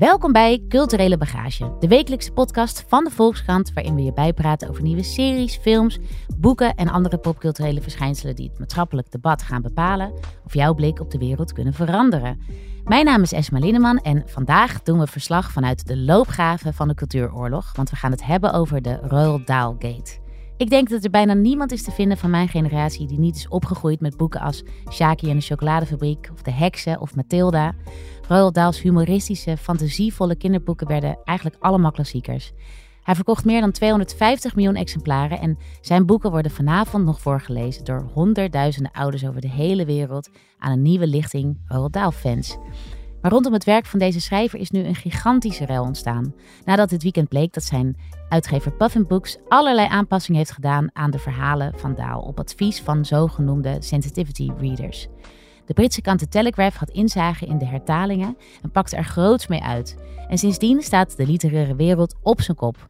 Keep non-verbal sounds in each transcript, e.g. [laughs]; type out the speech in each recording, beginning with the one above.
Welkom bij Culturele Bagage, de wekelijkse podcast van de Volkskrant, waarin we je bijpraten over nieuwe series, films, boeken en andere popculturele verschijnselen die het maatschappelijk debat gaan bepalen of jouw blik op de wereld kunnen veranderen. Mijn naam is Esma Linneman en vandaag doen we verslag vanuit de loopgraven van de cultuuroorlog, want we gaan het hebben over de Royal Dahl Gate. Ik denk dat er bijna niemand is te vinden van mijn generatie die niet is opgegroeid met boeken als Shaki en de chocoladefabriek of De Heksen of Mathilda. Roald Dahl's humoristische, fantasievolle kinderboeken werden eigenlijk allemaal klassiekers. Hij verkocht meer dan 250 miljoen exemplaren en zijn boeken worden vanavond nog voorgelezen door honderdduizenden ouders over de hele wereld aan een nieuwe lichting Roald Dahl-fans. Maar rondom het werk van deze schrijver is nu een gigantische rel ontstaan. Nadat dit weekend bleek dat zijn uitgever Puffin Books allerlei aanpassingen heeft gedaan aan de verhalen van Dahl op advies van zogenoemde sensitivity readers. De Britse krant The Telegraph had inzage in de hertalingen en pakte er groots mee uit. En sindsdien staat de literaire wereld op zijn kop.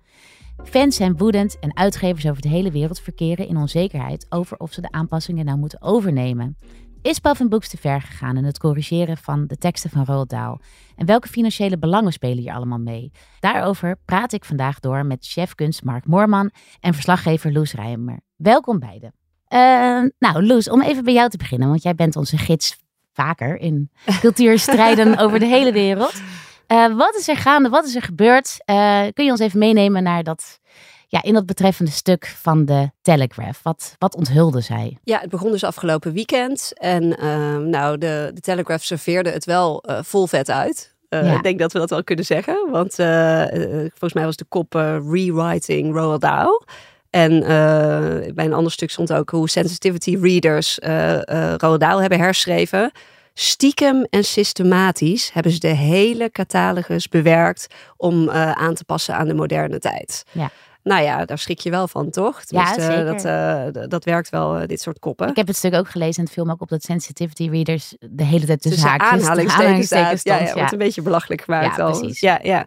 Fans zijn woedend en uitgevers over de hele wereld verkeren in onzekerheid over of ze de aanpassingen nou moeten overnemen. Is Puffin Books te ver gegaan in het corrigeren van de teksten van Roald Dahl? En welke financiële belangen spelen hier allemaal mee? Daarover praat ik vandaag door met chefkunst Mark Moorman en verslaggever Loes Rijmer. Welkom beiden. Uh, nou, Loes, om even bij jou te beginnen, want jij bent onze gids vaker in [laughs] cultuurstrijden over de hele wereld. Uh, wat is er gaande? Wat is er gebeurd? Uh, kun je ons even meenemen naar dat, ja, in dat betreffende stuk van de Telegraph? Wat, wat onthulde zij? Ja, het begon dus afgelopen weekend. En nou, de, de Telegraph serveerde het wel vol vet uit. Uh, ja. Ik denk dat we dat wel kunnen zeggen. Want uh, volgens mij was de kop uh, Rewriting Roald Dahl. En uh, bij een ander stuk stond ook hoe sensitivity readers uh, uh, Roald Dahl hebben herschreven. Stiekem en systematisch hebben ze de hele catalogus bewerkt om aan te passen aan de moderne tijd. Ja. Nou ja, daar schrik je wel van, toch? Ja, zeker. Dat, dat werkt wel, dit soort koppen. Ik heb het stuk ook gelezen en het viel me ook op dat sensitivity readers de hele tijd tussen, tussen haakjes, aanhalingstekens, aanhalingstekens ja, ja, stond. wordt een beetje belachelijk gemaakt Ja, al. precies. Ja, ja.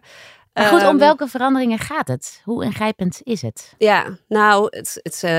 Maar goed, om Ehm, welke veranderingen gaat het? Hoe ingrijpend is het? Ja, nou, het, het, eh,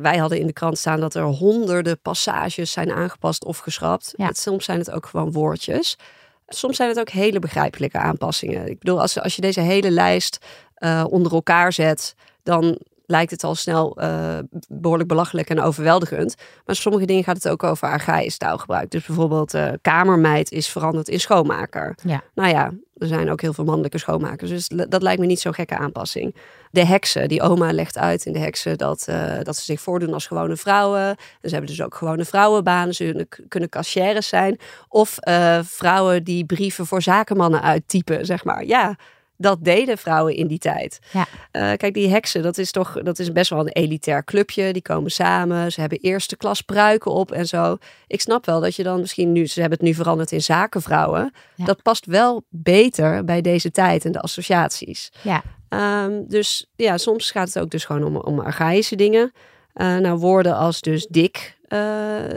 wij hadden in de krant staan dat er honderden passages zijn aangepast of geschrapt. Ja. Het, soms zijn het ook gewoon woordjes. Soms zijn het ook hele begrijpelijke aanpassingen. Ik bedoel, als, als je deze hele lijst eh, onder elkaar zet, dan lijkt het al snel eh, behoorlijk belachelijk en overweldigend. Maar sommige dingen gaat het ook over archaïsch taalgebruik. Dus bijvoorbeeld eh, kamermeid is veranderd in schoonmaker. Ja. Nou ja, er zijn ook heel veel mannelijke schoonmakers. Dus dat lijkt me niet zo'n gekke aanpassing. De heksen, die oma legt uit in de heksen dat, dat ze zich voordoen als gewone vrouwen. En ze hebben dus ook gewone vrouwenbanen. Ze kunnen, cashières zijn. Of vrouwen die brieven voor zakenmannen uittypen, zeg maar. Ja, dat deden vrouwen in die tijd. Ja. Eh, kijk, die heksen, dat is toch dat is best wel een elitair clubje. Die komen samen, ze hebben eerste klas pruiken op en zo. Ik snap wel dat je dan misschien nu, ze hebben het nu veranderd in zakenvrouwen. Ja. Dat past wel beter bij deze tijd en de associaties. Ja, Ehm, dus ja, soms gaat het ook dus gewoon om, om archaïsche dingen. Eh, nou, woorden als dus dik eh,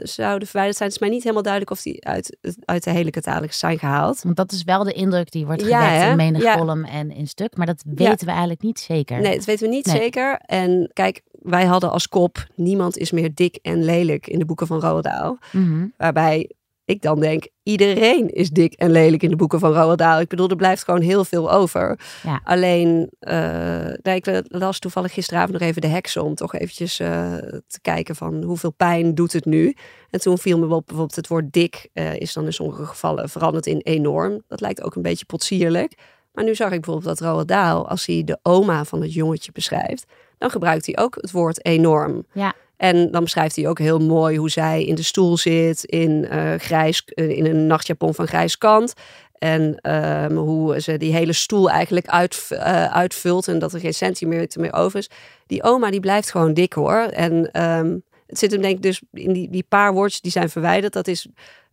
zouden verwijderd zijn. Het is mij niet helemaal duidelijk of die uit, uit de hele catalogus zijn gehaald. want dat is wel de indruk die wordt gewekt in menig Ja. column en in stuk. Maar dat weten we eigenlijk niet zeker. Nee, dat weten we niet Nee. zeker. En kijk, wij hadden als kop... niemand is meer dik en lelijk in de boeken van Roald Dahl. Mhm. Waarbij ik dan denk, iedereen is dik en lelijk in de boeken van Roald Dahl. Ik bedoel, er blijft gewoon heel veel over. Ja. Alleen, nou, ik las toevallig gisteravond nog even de heksen om toch eventjes eh, te kijken van hoeveel pijn doet het nu. En toen viel me op bijvoorbeeld het woord dik eh, is dan in sommige gevallen veranderd in enorm. Dat lijkt ook een beetje potsierlijk. Maar nu zag ik bijvoorbeeld dat Roald Dahl, als hij de oma van het jongetje beschrijft, dan gebruikt hij ook het woord enorm. Ja. En dan beschrijft hij ook heel mooi hoe zij in de stoel zit, in, eh, grijs, eh, in een nachtjapon van grijs kant. En ehm, hoe ze die hele stoel eigenlijk uit, eh, uitvult en dat er geen centimeter meer over is. Die oma die blijft gewoon dik hoor. En ehm, het zit hem denk ik dus in die, die paar woordjes die zijn verwijderd. Dat is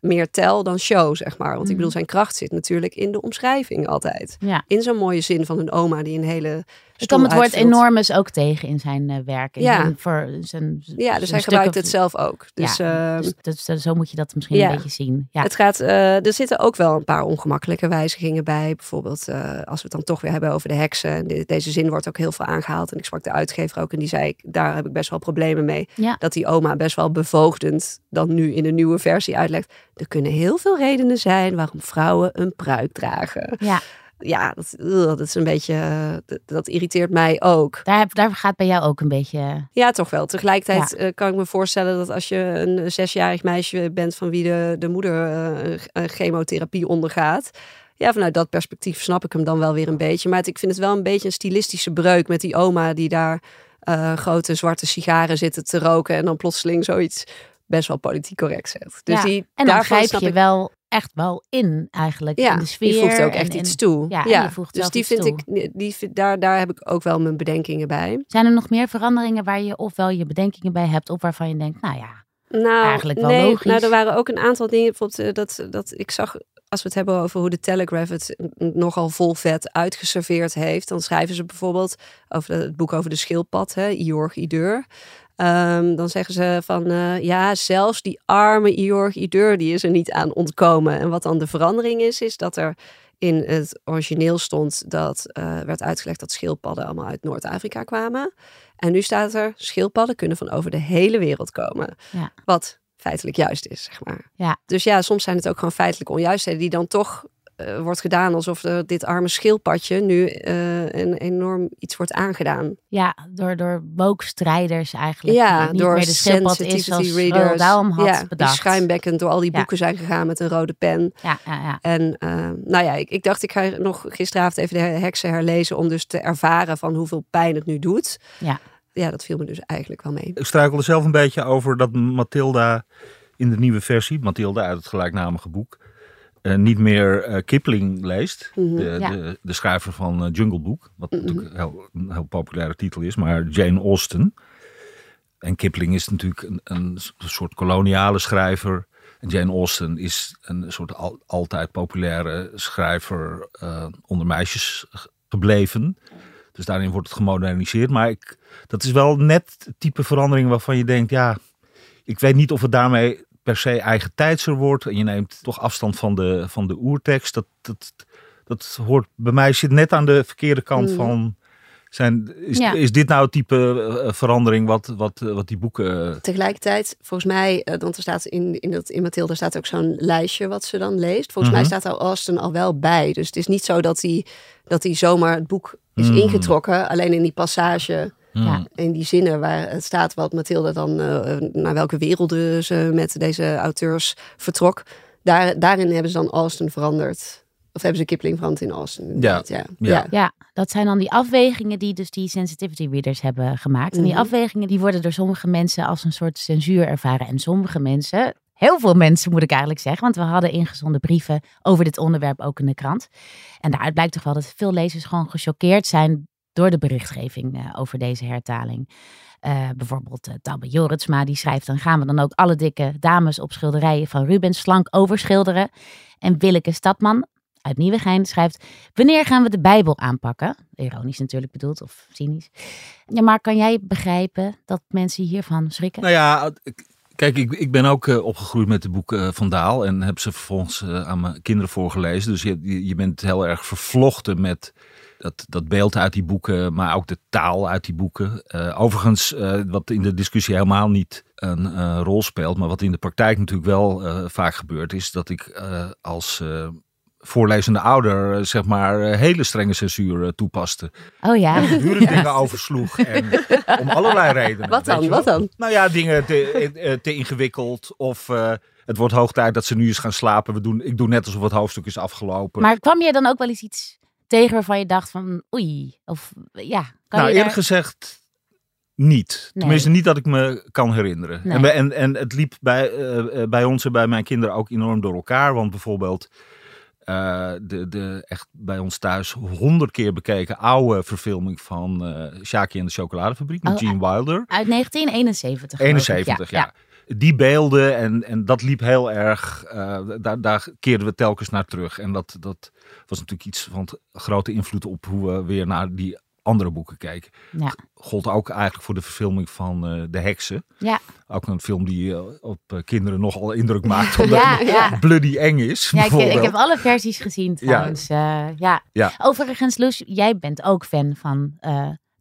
meer tel dan show, zeg maar. Want ik bedoel, zijn kracht zit natuurlijk in de omschrijving altijd. Ja. In zo'n mooie zin van een oma die een hele Ik kan het woord enormous ook tegen in zijn eh, werk. Ja. voor zijn, Ja, dus zijn hij gebruikt het zelf ook. Dus, ja, ehm, dus, dus, dus zo moet je dat misschien ja. een beetje zien. Ja. Het gaat, eh, er zitten ook wel een paar ongemakkelijke wijzigingen bij. Bijvoorbeeld eh, als we het dan toch weer hebben over de heksen. En de- deze zin wordt ook heel veel aangehaald. En ik sprak de uitgever ook en die zei, daar heb ik best wel problemen mee. Ja. Dat die oma best wel bevoogdend dan nu in de nieuwe versie uitlegt. Er kunnen heel veel redenen zijn waarom vrouwen een pruik dragen. ja, Ja, dat, dat is een beetje, eh, dat, dat irriteert mij ook. daar, heb- daar gaat bij jou ook een beetje... Ja, toch wel. Tegelijkertijd eh, kan ik me voorstellen dat als je een zesjarig meisje bent van wie de, de moeder eh, een- chemotherapie ondergaat. Ja, vanuit dat perspectief snap ik hem dan wel weer een beetje. Maar het- ik vind het wel een beetje een stilistische breuk met die oma die daar eh, grote zwarte sigaren zitten te roken. En dan plotseling zoiets best wel politiek correct zegt. Dus ja. die, en dan daarvan grijp je ik, wel echt wel in eigenlijk ja, in de sfeer. je voegt ook echt iets toe. Ja, voegt dus die vind toe. ik, die, daar, daar heb ik ook wel mijn bedenkingen bij. Zijn er nog meer veranderingen waar je ofwel je bedenkingen bij hebt... of waarvan je denkt, nou ja, Nou, Eigenlijk wel nee, logisch. Nou, er waren ook een aantal dingen. Bijvoorbeeld eh, dat, dat ik zag, als we het hebben over hoe de Telegraph het nogal vol vet uitgeserveerd heeft. Dan schrijven ze bijvoorbeeld over het boek over de schildpad, hè, Iorg Ideur. Ehm, dan zeggen ze van eh, ja, zelfs die arme Iorg Ideur die is er niet aan ontkomen. En wat dan de verandering is, is dat er in het origineel stond dat eh, werd uitgelegd dat schildpadden allemaal uit Noord-Afrika kwamen. En nu staat er schildpadden kunnen van over de hele wereld komen. Ja. Wat feitelijk juist is, zeg maar. Ja. Dus ja, soms zijn het ook gewoon feitelijke onjuistheden die dan toch eh, wordt gedaan alsof er dit arme schildpadje nu eh, een enorm iets wordt aangedaan. ja, door, door woke-strijders eigenlijk. ja, die niet door meer de schildpad is sensitivity zoals readers. Had ja, die bedacht. schuimbekkend door al die Ja. boeken zijn gegaan met een rode pen. Ja, ja, ja. En eh, nou ja, ik, ik dacht ik ga nog gisteravond even de heksen herlezen om dus te ervaren van hoeveel pijn het nu doet. Ja. Ja, dat viel me dus eigenlijk wel mee. Ik struikelde zelf een beetje over dat Mathilda in de nieuwe versie, Mathilda uit het gelijknamige boek, eh, niet meer eh, Kipling leest. Mhm. de, Ja. de, de schrijver van eh, Jungle Book. Wat Mhm. natuurlijk heel, een heel populaire titel is. Maar Jane Austen. En Kipling is natuurlijk een, een soort koloniale schrijver. En Jane Austen is een soort al- altijd populaire schrijver onder meisjes gebleven. Dus daarin wordt het gemoderniseerd. Maar ik, dat is wel net het type verandering waarvan je denkt, ja, ik weet niet of het daarmee per se eigen tijdser wordt. En je neemt toch afstand van de, van de oertekst. Dat, dat, dat hoort bij mij zit net aan de verkeerde kant Mm. van. Zijn, is, Ja. is dit nou het type eh, verandering wat, wat, eh, wat die boeken. eh, Tegelijkertijd, volgens mij, want er staat in, in, dat, in Mathilde staat ook zo'n lijstje wat ze dan leest. Volgens Mhm. mij staat daar Austin al wel bij. Dus het is niet zo dat hij, dat hij zomaar het boek is Mhm. ingetrokken. Alleen in die passage, Ja. in die zinnen waar het staat wat Mathilde dan, eh, naar welke werelden ze met deze auteurs vertrok. Daar, daarin hebben ze dan Austin veranderd. Of hebben ze Kipling veranderd in Austin. Ja. Ja. Ja. Ja, dat zijn dan die afwegingen die dus die sensitivity readers hebben gemaakt. En die Mhm. afwegingen die worden door sommige mensen als een soort censuur ervaren. En sommige mensen, heel veel mensen moet ik eigenlijk zeggen, want we hadden ingezonden brieven over dit onderwerp ook in de krant. En daaruit blijkt toch wel dat veel lezers gewoon gechoqueerd zijn door de berichtgeving eh, over deze hertaling. Eh, bijvoorbeeld uh, Tabbe Joritsma, die schrijft... dan gaan we dan ook alle dikke dames op schilderijen van Rubens slank overschilderen. En Willeke Stadman uit Nieuwegein schrijft... wanneer gaan we de Bijbel aanpakken? Ironisch natuurlijk bedoeld, of cynisch. Ja, maar kan jij begrijpen dat mensen hiervan schrikken? Nou ja, kijk, ik, ik ben ook eh, opgegroeid met de boeken van Daal. En heb ze vervolgens eh, aan mijn kinderen voorgelezen. Dus je, je bent heel erg vervlochten met dat, dat beeld uit die boeken. Maar ook de taal uit die boeken. Eh, overigens, eh, wat in de discussie helemaal niet een rol speelt. Maar wat in de praktijk natuurlijk wel eh, vaak gebeurt. Is dat ik als... Voorlezende ouder, zeg maar, hele strenge censuur toepaste. Oh ja, En [laughs] dingen oversloeg. En om allerlei redenen. Wat dan? Wat dan? Nou ja, dingen te, te ingewikkeld. Of het wordt hoog tijd dat ze nu eens gaan slapen. We doen, ik doe net alsof het hoofdstuk is afgelopen. maar kwam je dan ook wel eens iets tegen waarvan je dacht van oei? Of ja, kan nou, je eerlijk daar... gezegd niet. Nee. Tenminste, niet dat ik me kan herinneren. Nee. En, en, en het liep bij, eh, eh, bij ons en bij mijn kinderen ook enorm door elkaar. Want bijvoorbeeld eh, de, de echt bij ons thuis honderd keer bekeken oude verfilming van Shaki en de chocoladefabriek met Oh, Gene Wilder. Uit 1971. geloof ik. 71, ja. Die beelden en, en dat liep heel erg, daar, daar keerden we telkens naar terug. En dat, dat was natuurlijk iets van grote invloed op hoe we weer naar die andere boeken kijken. Ja. Gold ook eigenlijk voor de verfilming van uh, De Heksen. Ja. Ook een film die uh, op uh, kinderen nogal indruk maakt. [laughs] Omdat ja, ja. bloody eng is. Ja, ik, ik, heb alle versies gezien trouwens. Ja. ja. ja. Overigens, Loes, jij bent ook fan van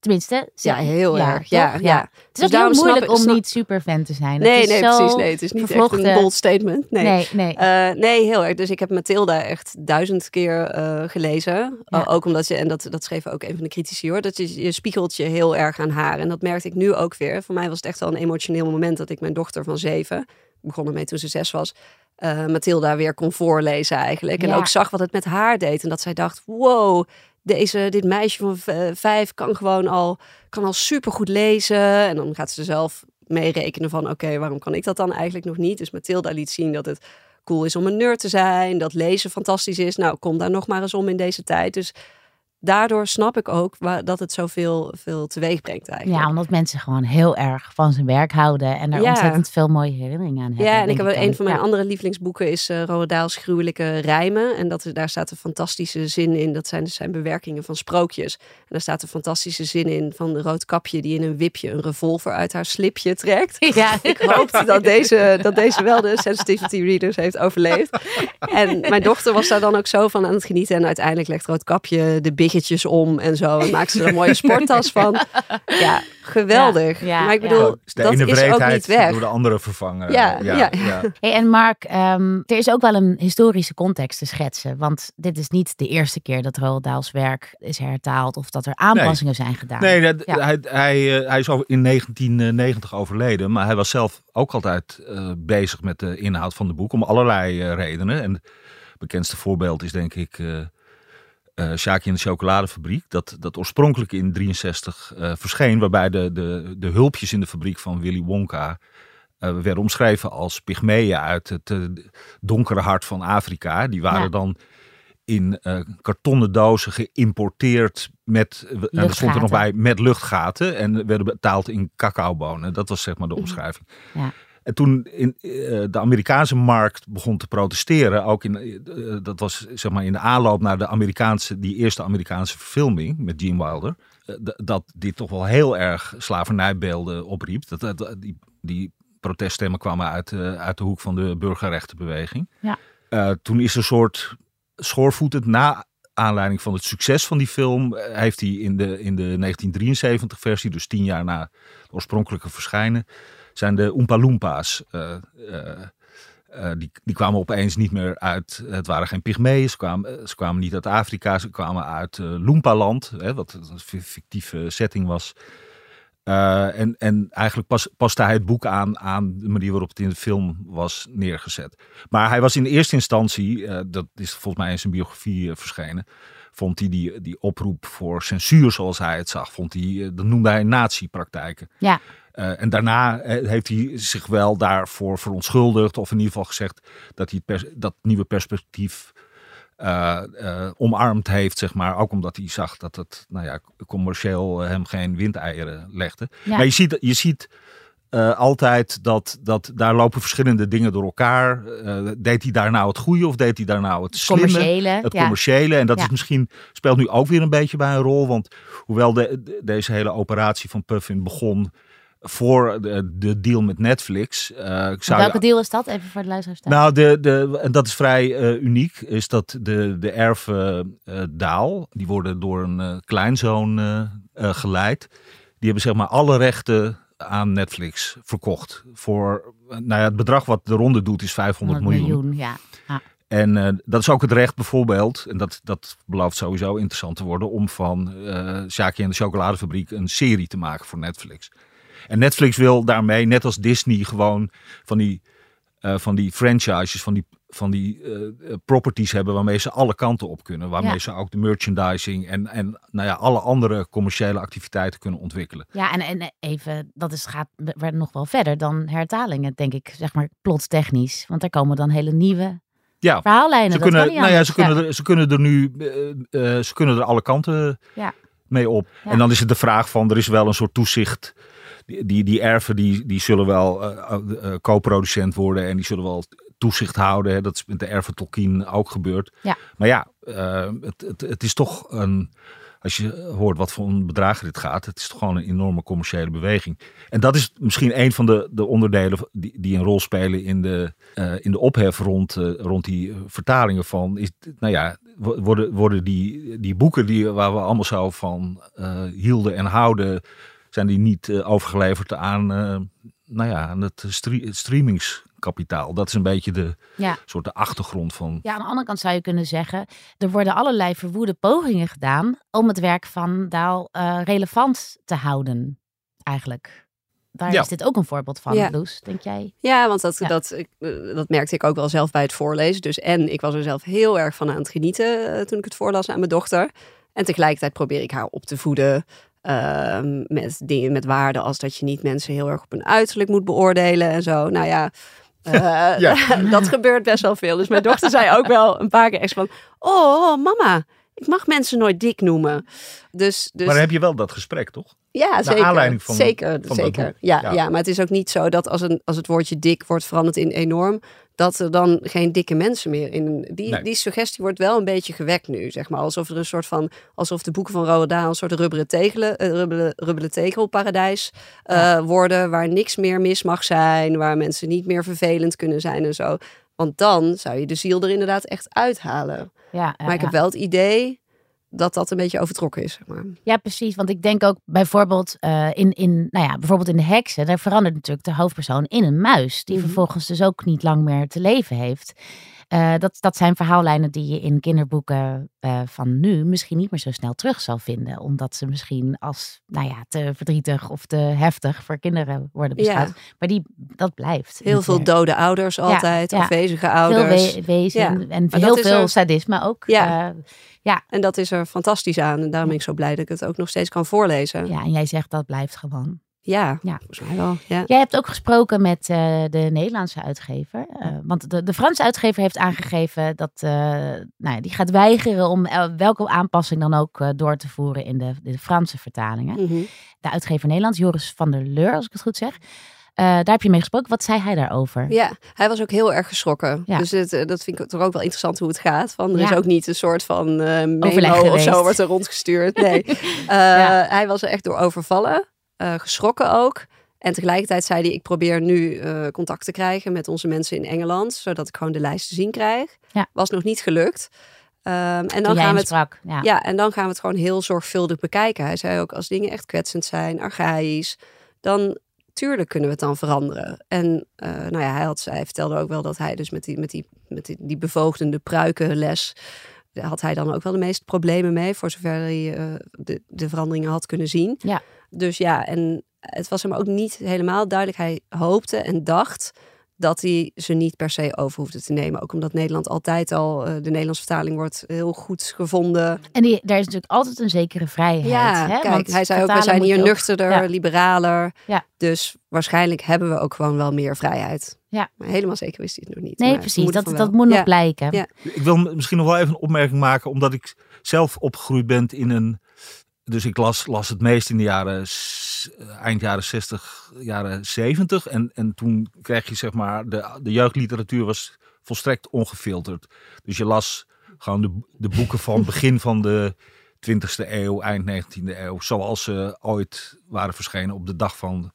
Tenminste, ja, heel erg. Ja, ja. Het is dus heel moeilijk om niet super fan te zijn. Nee, nee, precies. Nee, het is niet echt een bold statement. Nee, nee, nee. Uh, nee heel erg. Dus ik heb Mathilda echt duizend keer uh, gelezen. Ja. Ook omdat je, en dat, dat schreef ook een van de critici hoor, dat je, je spiegelt je heel erg aan haar. En dat merkte ik nu ook weer. Voor mij was het echt wel een emotioneel moment dat ik mijn dochter van zeven, begonnen mee toen ze zes was, uh, Mathilda weer kon voorlezen eigenlijk. En ook zag wat het met haar deed. En dat zij dacht, wow, deze, dit meisje van vijf kan gewoon al, kan al supergoed lezen. En dan gaat ze zelf meerekenen van oké, waarom kan ik dat dan eigenlijk nog niet? Dus Mathilda liet zien dat het cool is om een nerd te zijn, dat lezen fantastisch is. Nou, kom daar nog maar eens om in deze tijd. Dus daardoor snap ik ook waar, dat het zoveel veel teweeg brengt eigenlijk. Ja, omdat mensen gewoon heel erg van zijn werk houden en er ontzettend veel mooie herinneringen aan hebben. Ja, en ik heb een van mijn andere lievelingsboeken is uh, Roald Dahl's Gruwelijke Rijmen. En dat, daar staat een fantastische zin in. Dat zijn, zijn bewerkingen van sprookjes. En daar staat een fantastische zin in van de roodkapje die in een wipje een revolver uit haar slipje trekt. [laughs] Ja. ik hoop dat deze, dat deze wel de sensitivity readers heeft overleefd. En mijn dochter was daar dan ook zo van aan het genieten. En uiteindelijk legt Roodkapje de big om en zo. En maakt ze er een mooie sporttas van. Ja, geweldig. Ja, maar ik bedoel, dat is ook niet weg. door de andere vervangen. Ja, ja, Hey, en Mark, um, er is ook wel een historische context te schetsen. Want dit is niet de eerste keer dat Roald Dahls werk is hertaald of dat er aanpassingen zijn gedaan. Nee, hij, hij, eh, hij is in 1990 overleden, maar hij was zelf ook altijd uh, bezig met de inhoud van de boek om allerlei uh, redenen. En het bekendste voorbeeld is denk ik uh, Shaki en de chocoladefabriek. Dat, dat oorspronkelijk in 63 uh, eh, verscheen. Waarbij de, de, de hulpjes in de fabriek van Willy Wonka uh, werden omschreven als pygmeeën uit het donkere hart van Afrika. Die waren dan in kartonnen dozen geïmporteerd met, en stond er nog bij, met luchtgaten. En werden betaald in cacaobonen. Dat was zeg maar de mhm. omschrijving. Ja. En toen in, uh, de Amerikaanse markt begon te protesteren, ook in, uh, dat was zeg maar in de aanloop naar de Amerikaanse, die eerste Amerikaanse verfilming met Gene Wilder, uh, dat dit toch wel heel erg slavernijbeelden opriep. Dat, dat, die, die proteststemmen kwamen uit, uit de hoek van de burgerrechtenbeweging. Ja. toen is er een soort schoorvoetend na aanleiding van het succes van die film, heeft hij in de, in de 1973 versie, dus tien jaar na het oorspronkelijke verschijnen, zijn de Oompa Loompas. Uh, uh, die, die kwamen opeens niet meer uit. Het waren geen pygmeeën. Ze kwamen, ze kwamen niet uit Afrika. Ze kwamen uit uh, wat een fictieve setting was. en, en eigenlijk pas, paste hij het boek aan aan de manier waarop het in de film was neergezet. Maar hij was in eerste instantie, dat is volgens mij in zijn biografie verschenen, vond hij die, die oproep voor censuur zoals hij het zag, vond hij, dat noemde hij nazi-praktijken. Ja. Uh, en daarna uh, heeft hij zich wel daarvoor verontschuldigd. Of in ieder geval gezegd dat hij pers dat nieuwe perspectief uh, omarmd heeft. Zeg maar. Ook omdat hij zag dat het nou ja, commercieel hem geen windeieren legde. Ja. Maar je ziet, je ziet altijd dat, dat daar lopen verschillende dingen door elkaar. deed hij daar nou het goede of deed hij daar nou het slimme? Commerciële, het commerciële. En dat is misschien, speelt nu ook weer een beetje bij een rol. Want hoewel de, deze hele operatie van Puffin begon voor de, de, deal met Netflix. Uh, zou welke deal is dat? Even voor de luisteraars. Nou, de, de, en dat is vrij uh, uniek. Is dat de, de erven uh, Daal, die worden door een kleinzoon geleid. Die hebben zeg maar alle rechten aan Netflix verkocht. Voor nou ja, het bedrag wat de ronde doet is 500 miljoen. miljoen ja. Ah. En dat is ook het recht bijvoorbeeld, en dat, dat belooft sowieso interessant te worden, om van uh, Shaki en de chocoladefabriek een serie te maken voor Netflix. En Netflix wil daarmee, net als Disney, gewoon van die, uh, van die franchises, van die, van die uh, properties hebben waarmee ze alle kanten op kunnen. Waarmee ze ook de merchandising en, en nou ja, alle andere commerciële activiteiten kunnen ontwikkelen. Ja, en, en even, dat is, gaat nog wel verder dan hertalingen, denk ik, zeg maar plottechnisch. Want er komen dan hele nieuwe ja, verhaallijnen. Ze kunnen, nou ja, ze, kunnen er, ze kunnen er nu, uh, ze kunnen er alle kanten ja. mee op. En dan is het de vraag van, er is wel een soort toezicht die, die, die erven die, die zullen wel uh, co-producent worden en die zullen wel toezicht houden. Hè. Dat is met de erven Tolkien ook gebeurd. Ja. Maar ja, het, het, het is toch een als je hoort wat voor een bedrag dit gaat, het is toch gewoon een enorme commerciële beweging. En dat is misschien een van de, de onderdelen die, die een rol spelen in de, uh, in de ophef rond, uh, rond die vertalingen van. Is, nou ja, worden, worden die, die boeken die, waar we allemaal zo van uh, hielden en houden, zijn die niet overgeleverd aan, nou ja, aan het streamings kapitaal. Dat is een beetje de ja. soort de achtergrond van. Ja, aan de andere kant zou je kunnen zeggen, er worden allerlei verwoede pogingen gedaan om het werk van Daal uh, relevant te houden, eigenlijk. Daar is dit ook een voorbeeld van, ja. Loes, denk jij? Ja, want dat, dat, eh, dat merkte ik ook wel zelf bij het voorlezen. Dus en ik was er zelf heel erg van aan het genieten uh, toen ik het voorlas aan mijn dochter. En tegelijkertijd probeer ik haar op te voeden uh, met dingen met waarden als dat je niet mensen heel erg op hun uiterlijk moet beoordelen en zo. Nou ja, uh, [laughs] ja. [laughs] dat gebeurt best wel veel. Dus mijn dochter zei ook wel een paar keer echt van... Oh, mama, ik mag mensen nooit dik noemen. Dus, dus... Maar heb je wel dat gesprek, toch? Ja, zeker. Aanleiding van, zeker, van zeker. Ja, ja, ja. maar het is ook niet zo dat als, een, als het woordje dik wordt veranderd in enorm, dat er dan geen dikke mensen meer in. Die, die suggestie wordt wel een beetje gewekt nu, zeg maar. Alsof er een soort van. Alsof de boeken van Roald Dahl een soort rubberen, tegelen, uh, rubberen, rubberen tegelparadijs uh, worden. Waar niks meer mis mag zijn. Waar mensen niet meer vervelend kunnen zijn en zo. Want dan zou je de ziel er inderdaad echt uithalen. Ja, maar ik heb wel het idee dat dat een beetje overtrokken is. Zeg maar. Ja, precies. Want ik denk ook bijvoorbeeld uh, in, in, nou ja, bijvoorbeeld in de heksen, daar verandert natuurlijk de hoofdpersoon in een muis, die mhm. vervolgens dus ook niet lang meer te leven heeft. Uh, dat, dat zijn verhaallijnen die je in kinderboeken uh, van nu misschien niet meer zo snel terug zal vinden. Omdat ze misschien als nou ja, te verdrietig of te heftig voor kinderen worden beschouwd. Ja. Maar die, dat blijft. Heel veel dode ouders altijd, ja, afwezige ouders. Veel we wezen en heel veel er... sadisme ook. Ja. Uh, ja. En dat is er fantastisch aan. En daarom ben ik zo blij dat ik het ook nog steeds kan voorlezen. Ja, en jij zegt dat blijft gewoon. Ja, ja, volgens mij wel. Ja. Jij hebt ook gesproken met uh, de Nederlandse uitgever. Uh, want de, de Franse uitgever heeft aangegeven dat uh, nou die gaat weigeren om welke aanpassing dan ook door te voeren in de, de Franse vertalingen. Mm -hmm. De uitgever Nederlands, Joris van der Leur, als ik het goed zeg. daar heb je mee gesproken. Wat zei hij daarover? Ja, hij was ook heel erg geschrokken. Ja. Dus het, dat vind ik toch ook wel interessant hoe het gaat. Van, er ja. is ook niet een soort van uh, memo of zo wordt er rondgestuurd. Nee, [laughs] hij was er echt door overvallen. Uh, geschrokken ook. En tegelijkertijd zei hij, ik probeer nu uh, contact te krijgen met onze mensen in Engeland, zodat ik gewoon de lijst te zien krijg. Ja. Was nog niet gelukt. Um, en dan gaan we het, sprak, ja. ja. en dan gaan we het gewoon heel zorgvuldig bekijken. Hij zei ook, als dingen echt kwetsend zijn, archaïs, dan tuurlijk kunnen we het dan veranderen. En uh, nou ja, hij, had, hij vertelde ook wel dat hij dus met die, met die, met die, die bevoogdende pruikenles had hij dan ook wel de meeste problemen mee, voor zover hij uh, de, de veranderingen had kunnen zien. Ja. Dus ja, en het was hem ook niet helemaal duidelijk. Hij hoopte en dacht dat hij ze niet per se over hoefde te nemen. Ook omdat Nederland altijd al, uh, de Nederlandse vertaling wordt heel goed gevonden. En die, daar is natuurlijk altijd een zekere vrijheid. Ja, hè? kijk, hij zei ook, we zijn hier nuchterder, liberaler. Ja. Dus waarschijnlijk hebben we ook gewoon wel meer vrijheid. Ja. Maar helemaal zeker wist hij het nog niet. Nee, precies. Dat, dat moet nog blijken. Ja. Ik wil misschien nog wel even een opmerking maken, omdat ik zelf opgegroeid ben in een dus ik las, las het meest in de jaren, eind jaren 60, jaren 70. En, en toen kreeg je zeg maar, de, de jeugdliteratuur was volstrekt ongefilterd. Dus je las gewoon de, de boeken van [laughs] begin van de 20e eeuw, eind 19e eeuw. Zoals ze ooit waren verschenen op de dag van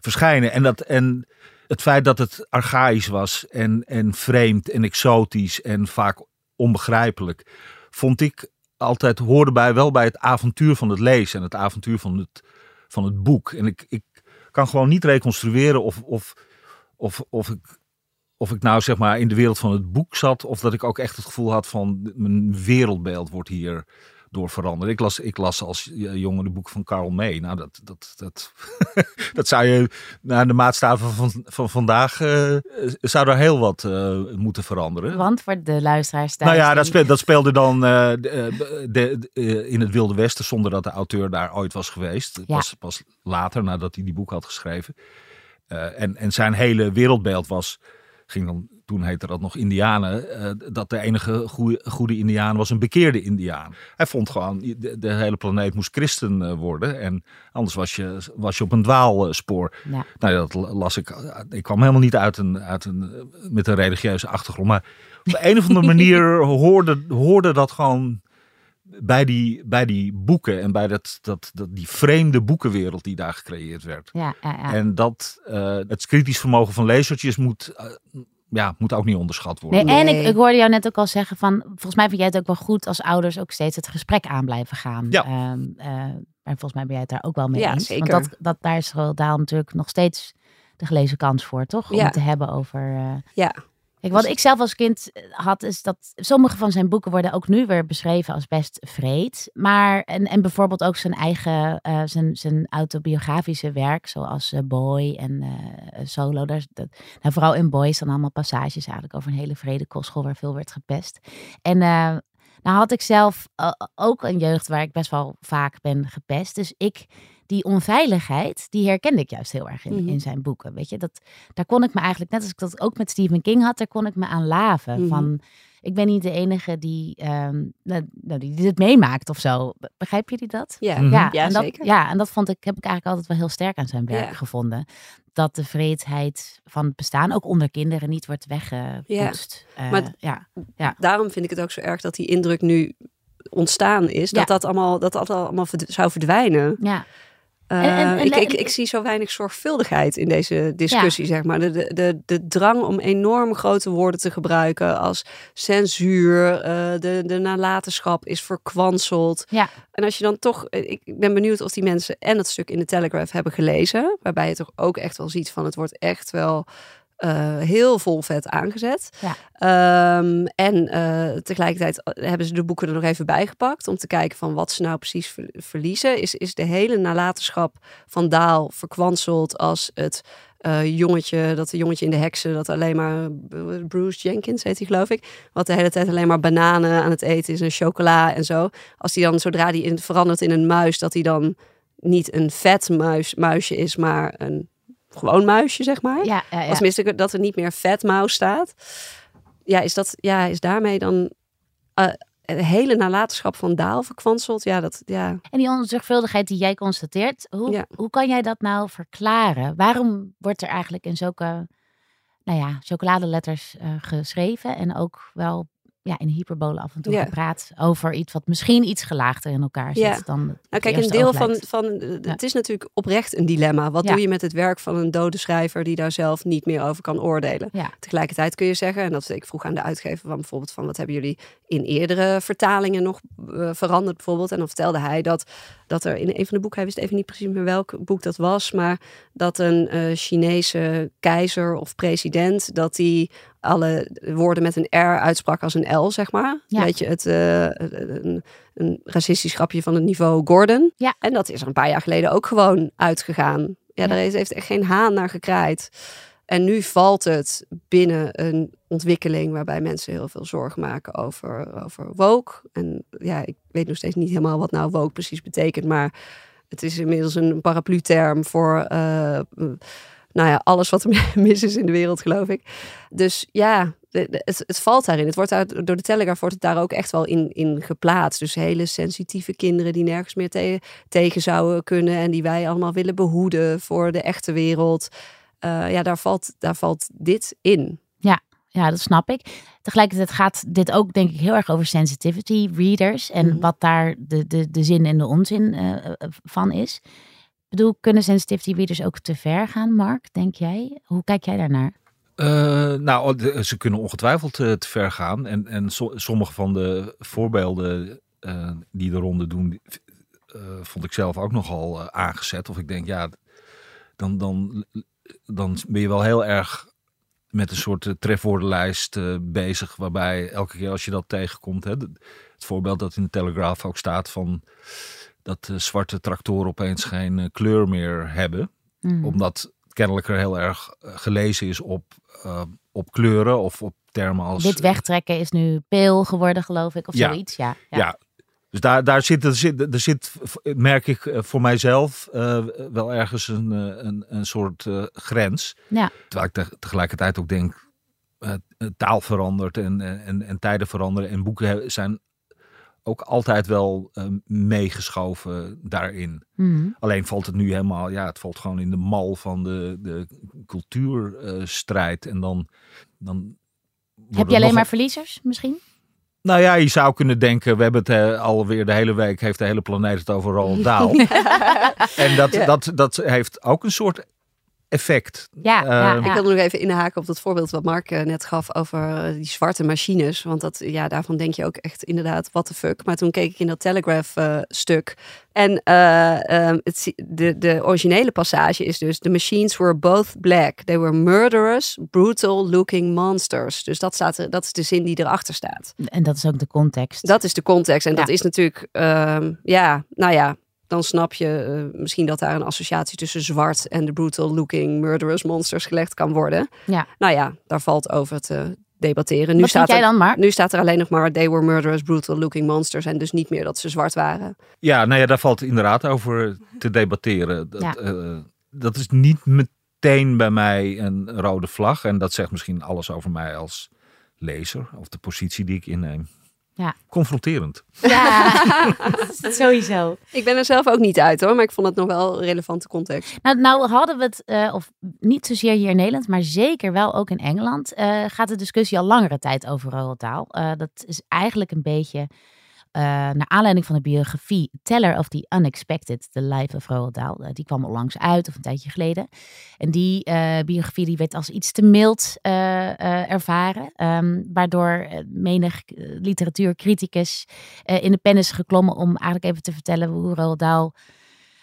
verschijnen. En, dat, en het feit dat het archaïs was en, en vreemd en exotisch en vaak onbegrijpelijk, vond ik altijd hoorde bij, wel bij het avontuur van het lezen en het avontuur van het, van het boek. En ik, ik kan gewoon niet reconstrueren of, of, of, of, ik, of ik nou zeg maar in de wereld van het boek zat, of dat ik ook echt het gevoel had van mijn wereldbeeld wordt hier door veranderen. Ik las, ik las als jongen de boek van Karl May. Nou, dat, dat, dat, [laughs] dat zou je naar de maatstaven van, van vandaag uh, zou er heel wat uh, moeten veranderen. Want voor de luisteraars Nou ja, dat speelde, dat speelde dan uh, de, de, in het Wilde Westen zonder dat de auteur daar ooit was geweest. Ja. Pas, pas later, nadat hij die boek had geschreven. en, en zijn hele wereldbeeld was, ging dan toen heette dat nog Indianen, dat de enige goede, goede Indiaan was een bekeerde Indiaan. Hij vond gewoon, de, de hele planeet moest christen worden en anders was je, was je op een dwaalspoor. Ja. Nou, dat las ik, ik kwam helemaal niet uit een, uit een, met een religieuze achtergrond, maar op een of andere [laughs] manier hoorde, hoorde dat gewoon bij die, bij die boeken en bij dat, dat, dat, die vreemde boekenwereld die daar gecreëerd werd. Ja, ja, ja. En dat uh, het kritisch vermogen van lezertjes moet, uh, ja, moet ook niet onderschat worden. Nee, en ik, ik hoorde jou net ook al zeggen van, volgens mij vind jij het ook wel goed als ouders ook steeds het gesprek aan blijven gaan. Ja. Um, uh, maar volgens mij ben jij het daar ook wel mee ja, eens. Zeker. Want dat, dat, daar is daar natuurlijk nog steeds de gelezen kans voor, toch? Om Ja. het te hebben over... Ja, Kijk, wat ik zelf als kind had, is dat sommige van zijn boeken worden ook nu weer beschreven als best vreed. Maar, en, en bijvoorbeeld ook zijn eigen, uh, zijn, zijn autobiografische werk, zoals uh, Boy en uh, Solo. Daar, dat, nou, vooral in Boy staan allemaal passages eigenlijk over een hele vrede kostschool waar veel werd gepest. En nou had ik zelf ook een jeugd waar ik best wel vaak ben gepest. Dus ik die onveiligheid, die herkende ik juist heel erg in, Mhm. in zijn boeken. Weet je, dat, daar kon ik me eigenlijk, net als ik dat ook met Stephen King had, daar kon ik me aan laven. Mhm. Van, ik ben niet de enige die, ehm, nou, die dit meemaakt of zo. Be- Begrijp jullie dat? ja. Mhm. Ja, Ja, en dat, zeker. ja, en dat vond ik, heb ik eigenlijk altijd wel heel sterk aan zijn werk Ja. gevonden. Dat de vreedheid van het bestaan, ook onder kinderen, niet wordt weggepoetst. Ja. Maar- ja. Daarom vind ik het ook zo erg dat die indruk nu ontstaan is. Dat Ja. dat allemaal, dat dat allemaal zou verdwijnen. ja. Uh, En- en- en- ik, ik, ik zie zo weinig zorgvuldigheid in deze discussie, zeg maar. De, de, de, de drang om enorm grote woorden te gebruiken als censuur, eh, de, de nalatenschap is verkwanseld. Ja. En als je dan toch, eh, ik ik ben benieuwd of die mensen en het stuk in de Telegraph hebben gelezen, waarbij je toch ook echt wel ziet van het wordt echt wel eh, heel vol vet aangezet. Ja. Ehm, en eh, tegelijkertijd hebben ze de boeken er nog even bijgepakt om te kijken van wat ze nou precies ver- verliezen. Is, is de hele nalatenschap van Daal verkwanseld als het eh, jongetje, dat de jongetje in de heksen, dat alleen maar Bruce Jenkins heet hij geloof ik, wat de hele tijd alleen maar bananen aan het eten is en chocola en zo. Als die dan zodra die in, verandert in een muis, dat hij dan niet een vet muis, muisje is, maar een gewoon muisje, zeg maar. Ja, ja, ja. Tenminste dat er niet meer vet mouse staat. Ja, is, dat, ja, is daarmee dan eh, een hele nalatenschap van Daal verkwanseld? Ja, dat, ja. En die onzorgvuldigheid die jij constateert, hoe, Ja. hoe kan jij dat nou verklaren? Waarom wordt er eigenlijk in zulke, nou ja, chocoladeletters eh, geschreven en ook wel ja, in hyperbole af en toe Ja. gepraat over iets wat misschien iets gelaagder in elkaar zit Ja. dan Nou, kijk, een deel van, van Ja. het is natuurlijk oprecht een dilemma. Wat doe je met het werk van een dode schrijver die daar zelf niet meer over kan oordelen? Tegelijkertijd kun je zeggen, en dat ik vroeg aan de uitgever van bijvoorbeeld van wat hebben jullie in eerdere vertalingen nog eh, veranderd bijvoorbeeld. En dan vertelde hij dat, dat er in een van de boeken, hij wist even niet precies meer welk boek dat was, maar dat een eh, Chinese keizer of president, dat die alle woorden met een R uitsprak als een L, zeg maar. Ja. Weet je, het, eh, een, een racistisch grapje van het niveau Gordon. Ja. En dat is er een paar jaar geleden ook gewoon uitgegaan. Ja, Ja. daar heeft echt geen haan naar gekraaid. En nu valt het binnen een ontwikkeling waarbij mensen heel veel zorgen maken over, over woke. En ja, ik weet nog steeds niet helemaal wat nou woke precies betekent, maar het is inmiddels een paraplu-term voor eh, nou ja, alles wat er [laughs] mis is in de wereld, geloof ik. Dus ja, het, het valt daarin. Het wordt uit, door de Telegraaf wordt het daar ook echt wel in, in geplaatst. Dus hele sensitieve kinderen die nergens meer te- tegen zouden kunnen en die wij allemaal willen behoeden voor de echte wereld. Eh, ja, daar valt, daar valt dit in. Ja, dat snap ik. Tegelijkertijd gaat dit ook denk ik heel erg over sensitivity readers en Mhm. wat daar de, de, de zin en de onzin eh, eh, van is. Bedoel, kunnen sensitivity readers ook te ver gaan, Mark, denk jij? Hoe kijk jij daarnaar? Eh, nou, de- ze kunnen ongetwijfeld eh, te ver gaan. En, en so- sommige van de voorbeelden eh, die de ronde doen, vond ik zelf ook nogal aangezet. Of ik denk, ja, dan, dan, dan ben je wel heel erg met een soort trefwoordenlijst bezig. Waarbij elke keer als je dat tegenkomt, hè, het voorbeeld dat in de Telegraaf ook staat van dat eh, zwarte tractoren opeens geen eh, kleur meer hebben Mhm. omdat kennelijk er heel erg eh, gelezen is op, op kleuren of op termen als... Dit wegtrekken is nu peel geworden, geloof ik, of Ja. zoiets. Ja, ja. Ja. Dus daar, daar zit, er zit, er zit, merk ik voor mijzelf wel ergens een, een, een soort grens. Ja. Terwijl ik te- tegelijkertijd ook denk, taal verandert en, en, en tijden veranderen. En boeken zijn ook altijd wel meegeschoven daarin. Mhm. Alleen valt het nu helemaal, ja, het valt gewoon in de mal van de, de cultuurstrijd. en dan. dan Heb je alleen maar verliezers misschien? Nou ja, je zou kunnen denken, we hebben het uh, alweer de hele week, heeft de hele planeet het over Roald Dahl. [laughs] en dat, dat, dat heeft ook een soort effect. Ja, ja, Ik wil nog even inhaken op dat voorbeeld wat Mark eh, net gaf over eh, die zwarte machines. Want dat, ja, daarvan denk je ook echt inderdaad, what the fuck. Maar toen keek ik in dat Telegraph-stuk. en ehm, het, de, de originele passage is dus: The machines were both black. They were murderous, brutal looking monsters. Dus dat, staat er, dat is de zin die erachter staat. En dat is ook de context. Dat is de context. En dat is natuurlijk, ehm, ja, nou ja, dan snap je uh, misschien dat daar een associatie tussen zwart en de brutal looking murderous monsters gelegd kan worden. Ja. Nou ja, daar valt over te debatteren. Nu Wat staat jij er, dan maar? Nu staat er alleen nog maar they were murderous brutal looking monsters en dus niet meer dat ze zwart waren. Ja, nou ja, daar valt inderdaad over te debatteren. Dat, Ja. uh, dat is niet meteen bij mij een rode vlag en dat zegt misschien alles over mij als lezer of de positie die ik inneem. Ja. Confronterend. Ja, dat is het sowieso. Ik ben er zelf ook niet uit hoor, maar ik vond het nog wel relevante context. Nou, nou hadden we het, uh, of niet zozeer hier in Nederland, maar zeker wel ook in Engeland, uh, gaat de discussie al langere tijd over Roald Dahl. Uh, dat is eigenlijk een beetje uh, naar aanleiding van de biografie Teller of the Unexpected, The Life of Roald Dahl. Uh, die kwam onlangs uit, of een tijdje geleden. En die uh, biografie die werd als iets te mild ervaren, um, waardoor menig literatuurcriticus in de pen is geklommen om eigenlijk even te vertellen hoe Roald Dahl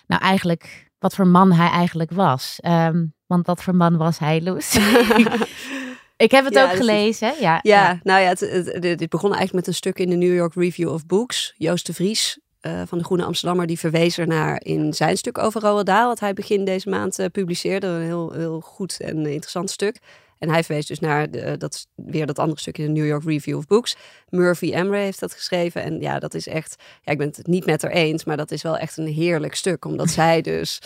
nou eigenlijk, wat voor man hij eigenlijk was. Um, want wat voor man was hij, Loes? [laughs] [laughs] Ik heb het Ja, ook dus gelezen. Ja, Ja, nou ja, het, het- dit begon eigenlijk met een stuk in de New York Review of Books. Joost de Vries eh, van de Groene Amsterdammer, die verwees er naar in zijn stuk over Roald Dahl, wat hij begin deze maand eh, publiceerde. Een heel, heel goed en interessant stuk. En hij verwees dus naar de, dat, weer dat andere stuk in de New York Review of Books. Murphy Emre heeft dat geschreven. En ja, dat is echt, ja, ik ben het niet met haar eens, maar dat is wel echt een heerlijk stuk. Omdat [laughs] zij dus,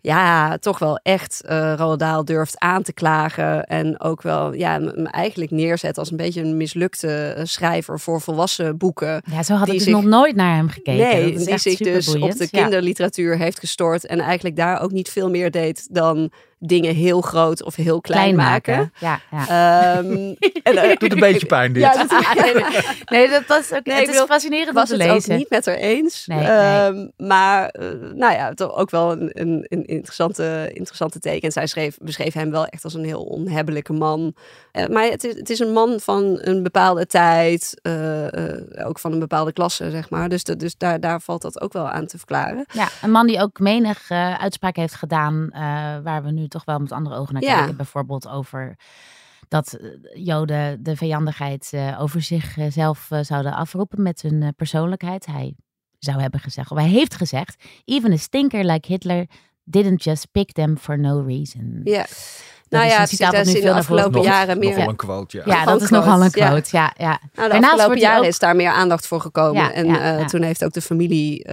ja, toch wel echt eh Roald durft aan te klagen. En ook wel, ja, hem eigenlijk neerzet als een beetje een mislukte eh, schrijver voor volwassen boeken. Ja, zo had ik dus zich- nog nooit naar hem gekeken. Nee, die zich dus op de Ja. kinderliteratuur heeft gestort. En eigenlijk daar ook niet veel meer deed dan dingen heel groot of heel klein, maken. Ja, ja. Ehm, [laughs] en, eh, Doet een beetje pijn dit. ja, dat, nee, nee, [laughs] Nee, dat, is ook Nee, het is bedoel, fascinerend om was te het ook lezen. niet met haar eens. Nee, nee. Ehm, maar eh, nou ja, toch ook wel een, een, een interessante, interessante teken. En zij schreef, beschreef hem wel echt als een heel onhebbelijke man. Eh, maar het is, het is een man van een bepaalde tijd, eh, eh, ook van een bepaalde klasse, zeg maar. Dus, dat- dus daar, daar valt dat ook wel aan te verklaren. Ja, een man die ook menig uitspraak heeft gedaan eh, waar we nu toch wel met andere ogen naar Ja. kijken. Bijvoorbeeld over dat eh, Joden de vijandigheid eh, over zichzelf eh, zouden afroepen met hun eh, persoonlijkheid. Hij zou hebben gezegd, of hij heeft gezegd, even a stinker like Hitler didn't just pick them for no reason. Ja. nou ja, het zit wat nu in de afgelopen jaren meer. Nogal een quote, ja. Dat is nogal een quote, ja. Ja, ja. Nou, de Daarnaast afgelopen jaren ook- is daar meer aandacht voor gekomen. Ja, en ja, eh, ja. toen heeft ook de familie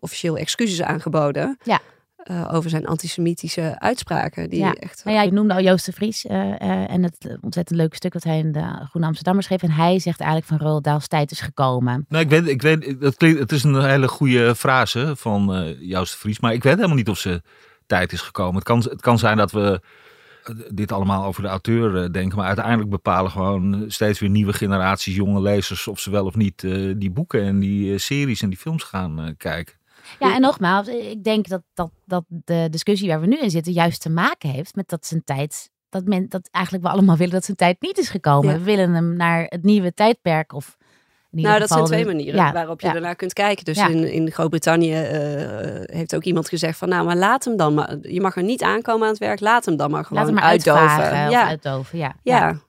officieel excuses aangeboden. Ja. Eh, over zijn antisemitische uitspraken. Die Ja. echt. Nou ja, je noemde al Joost de Vries eh, eh, en het ontzettend leuke stuk dat hij in de Groene Amsterdammer schreef. En hij zegt eigenlijk van Roald Dahl's tijd is gekomen. Nou, ik weet, ik weet het, klinkt, het is een hele goede frase van eh Joost de Vries, maar ik weet helemaal niet of ze tijd is gekomen. Het kan, het kan zijn dat we dit allemaal over de auteur denken, maar uiteindelijk bepalen gewoon steeds weer nieuwe generaties jonge lezers of ze wel of niet eh, die boeken en die series en die films gaan kijken. Ja, en nogmaals, ik denk dat, dat, dat de discussie waar we nu in zitten juist te maken heeft met dat zijn tijd. Dat, men, dat eigenlijk we allemaal willen dat zijn tijd niet is gekomen. Ja. We willen hem naar het nieuwe tijdperk. Of in ieder Nou, dat zijn twee manieren ja, waarop je ja. ernaar kunt kijken. Dus in, in Groot-Brittannië eh, heeft ook iemand gezegd van... nou, maar laat hem dan maar... Je mag er niet aankomen aan het werk. Laat hem dan maar gewoon Laat hem maar uitdoven. ja, uitdoven. Ja, ja.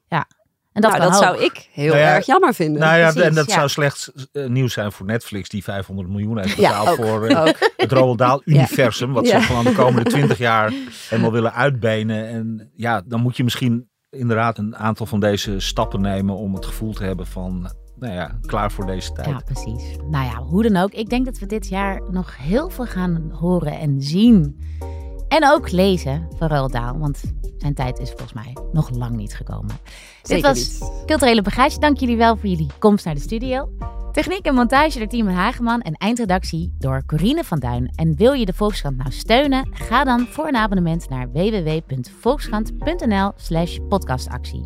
En dat, nou, dat zou ik heel Nou ja, erg jammer vinden. nou ja, precies, en dat ja. zou slechts eh, nieuws zijn voor Netflix, die 500 miljoen heeft betaald voor eh, het Roald Dahl-universum, [laughs] wat Ja. ze gewoon de komende [laughs] 20 jaar helemaal willen uitbenen. En ja, dan moet je misschien inderdaad een aantal van deze stappen nemen om het gevoel te hebben van, nou ja, klaar voor deze tijd. Ja, precies. Nou ja, hoe dan ook. Ik denk dat we dit jaar nog heel veel gaan horen en zien. En ook lezen van Roald Dahl. Want Zijn tijd is volgens mij nog lang niet gekomen. Zeker Dit was niet. Culturele Bagage. Dank jullie wel voor jullie komst naar de studio. Techniek en montage door Timon Hageman en eindredactie door Corine van Duin. En wil je de Volkskrant nou steunen? Ga dan voor een abonnement naar www.volkskrant.nl slash podcastactie.